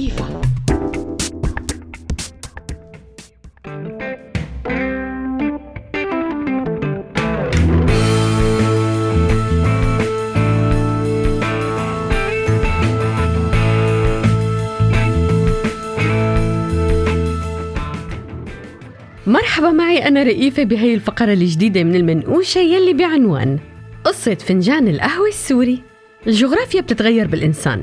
لطيفة. مرحبا معي أنا رئيفة بهي الفقرة الجديدة من المنقوشة يلي بعنوان قصة فنجان القهوة السوري. الجغرافيا بتتغير بالإنسان.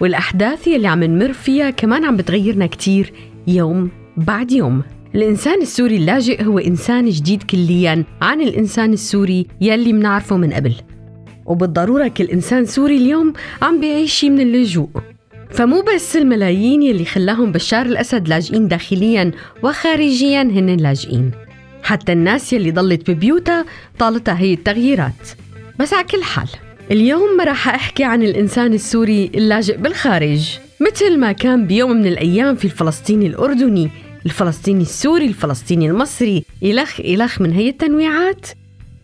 والأحداث يلي عم نمر فيها كمان عم بتغيرنا كتير يوم بعد يوم. الإنسان السوري اللاجئ هو إنسان جديد كليا عن الإنسان السوري يلي منعرفه من قبل. وبالضرورة كل إنسان سوري اليوم عم بيعيش من اللجوء. فمو بس الملايين يلي خلاهم بشار الأسد لاجئين داخليا وخارجيا هن لاجئين حتى الناس يلي ضلت ببيوتها طالتها هي التغييرات. بس على كل حال اليوم راح أحكي عن الإنسان السوري اللاجئ بالخارج مثل ما كان بيوم من الأيام في الفلسطيني الأردني الفلسطيني السوري الفلسطيني المصري إلخ إلخ من هي التنويعات.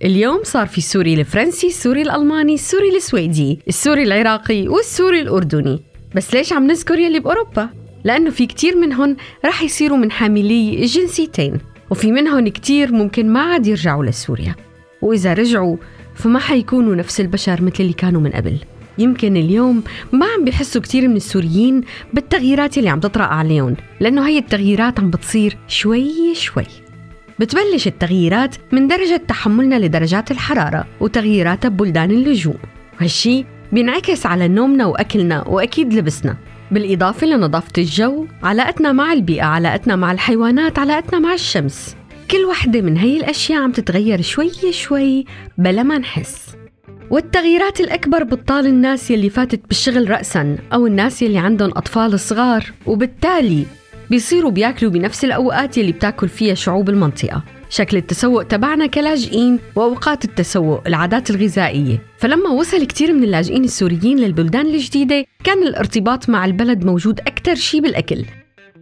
اليوم صار في السوري الفرنسي السوري الألماني السوري السويدي السوري العراقي والسوري الأردني. بس ليش عم نذكر يلي بأوروبا؟ لأنه في كتير منهم رح يصيروا من حاملي الجنسيتين وفي منهم كتير ممكن ما عاد يرجعوا لسوريا. وإذا رجعوا فما حيكونوا نفس البشر مثل اللي كانوا من قبل. يمكن اليوم ما عم بيحسوا كتير من السوريين بالتغييرات اللي عم تطرأ عليهم لأنه هي التغييرات عم بتصير شوي شوي. بتبلش التغييرات من درجة تحملنا لدرجات الحرارة وتغييراتها ببلدان اللجوء وهالشي بينعكس على نومنا وأكلنا وأكيد لبسنا. بالإضافة لنظافة الجو علاقتنا مع البيئة علاقتنا مع الحيوانات علاقتنا مع الشمس. كل وحدة من هي الأشياء عم تتغير شوي شوي بلا ما نحس. والتغييرات الأكبر بتطال الناس يلي فاتت بالشغل رأسا أو الناس يلي عندهم أطفال صغار وبالتالي بيصيروا بياكلوا بنفس الأوقات يلي بتاكل فيها شعوب المنطقة. شكل التسوق تبعنا كلاجئين وأوقات التسوق العادات الغذائية. فلما وصل كتير من اللاجئين السوريين للبلدان الجديدة كان الارتباط مع البلد موجود أكثر شي بالأكل.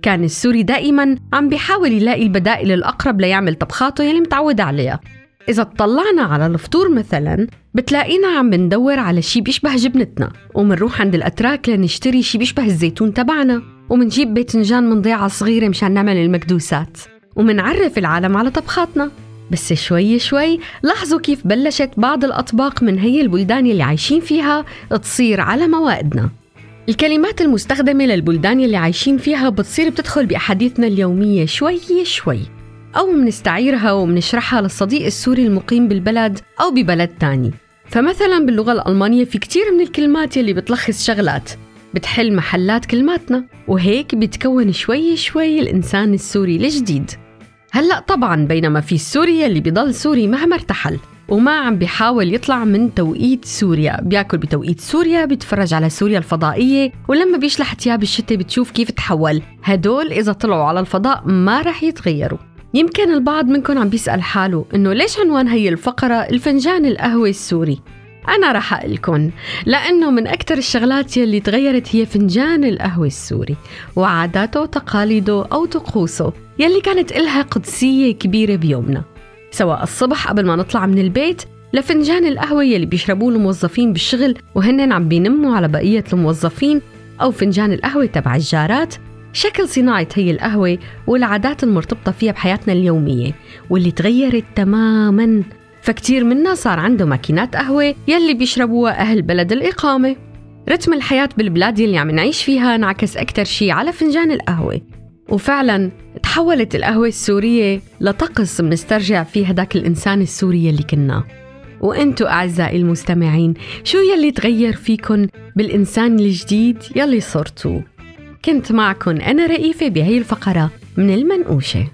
كان السوري دائما عم بيحاول يلاقي البدائل الأقرب ليعمل طبخاته يلي متعود عليها. إذا اطلعنا على الفطور مثلا بتلاقينا عم بندور على شي بيشبه جبنتنا ومنروح عند الأتراك لنشتري شي بيشبه الزيتون تبعنا ومنجيب باذنجان من ضيعة صغيرة مشان نعمل المكدوسات. ومنعرف العالم على طبخاتنا. بس شوي شوي لاحظوا كيف بلشت بعض الأطباق من هي البلدان اللي عايشين فيها تصير على موائدنا. الكلمات المستخدمة للبلدان اللي عايشين فيها بتصير بتدخل بأحاديثنا اليومية شوي شوي أو منستعيرها ومنشرحها للصديق السوري المقيم بالبلد أو ببلد تاني. فمثلا باللغة الألمانية في كتير من الكلمات يلي بتلخص شغلات بتحل محلات كلماتنا وهيك بيتكون شوي شوي الإنسان السوري الجديد. هلأ طبعا بينما في سوريا اللي بيضل سوري مهما ارتحل. وما عم بيحاول يطلع من توقيت سوريا. بياكل بتوقيت سوريا بيتفرج على سوريا الفضائية ولما بيشلح تياب الشتاء بتشوف كيف تحول. هدول إذا طلعوا على الفضاء ما رح يتغيروا. يمكن البعض منكم عم بيسأل حاله إنه ليش عنوان هي الفقرة الفنجان القهوة السوري؟ أنا رح أقلكن لأنه من أكثر الشغلات يلي تغيرت هي فنجان القهوة السوري وعاداته وتقاليده أو طقوسه يلي كانت إلها قدسية كبيرة بيومنا. سواء الصبح قبل ما نطلع من البيت لفنجان القهوة يلي بيشربوه الموظفين بالشغل وهن عم بينموا على بقية الموظفين أو فنجان القهوة تبع الجارات. شكل صناعة هي القهوة والعادات المرتبطة فيها بحياتنا اليومية واللي تغيرت تماماً. فكتير منا صار عنده ماكينات قهوة يلي بيشربوها أهل بلد الإقامة. رتم الحياة بالبلاد يلي عم نعيش فيها انعكس أكتر شي على فنجان القهوة. وفعلا تحولت القهوة السورية لطقس منسترجع فيه هداك الإنسان السوري يلي كنا. وأنتو أعزائي المستمعين شو يلي تغير فيكن بالإنسان الجديد يلي صرتوا كنت معكن أنا رئيفة بهي الفقرة من المنقوشة.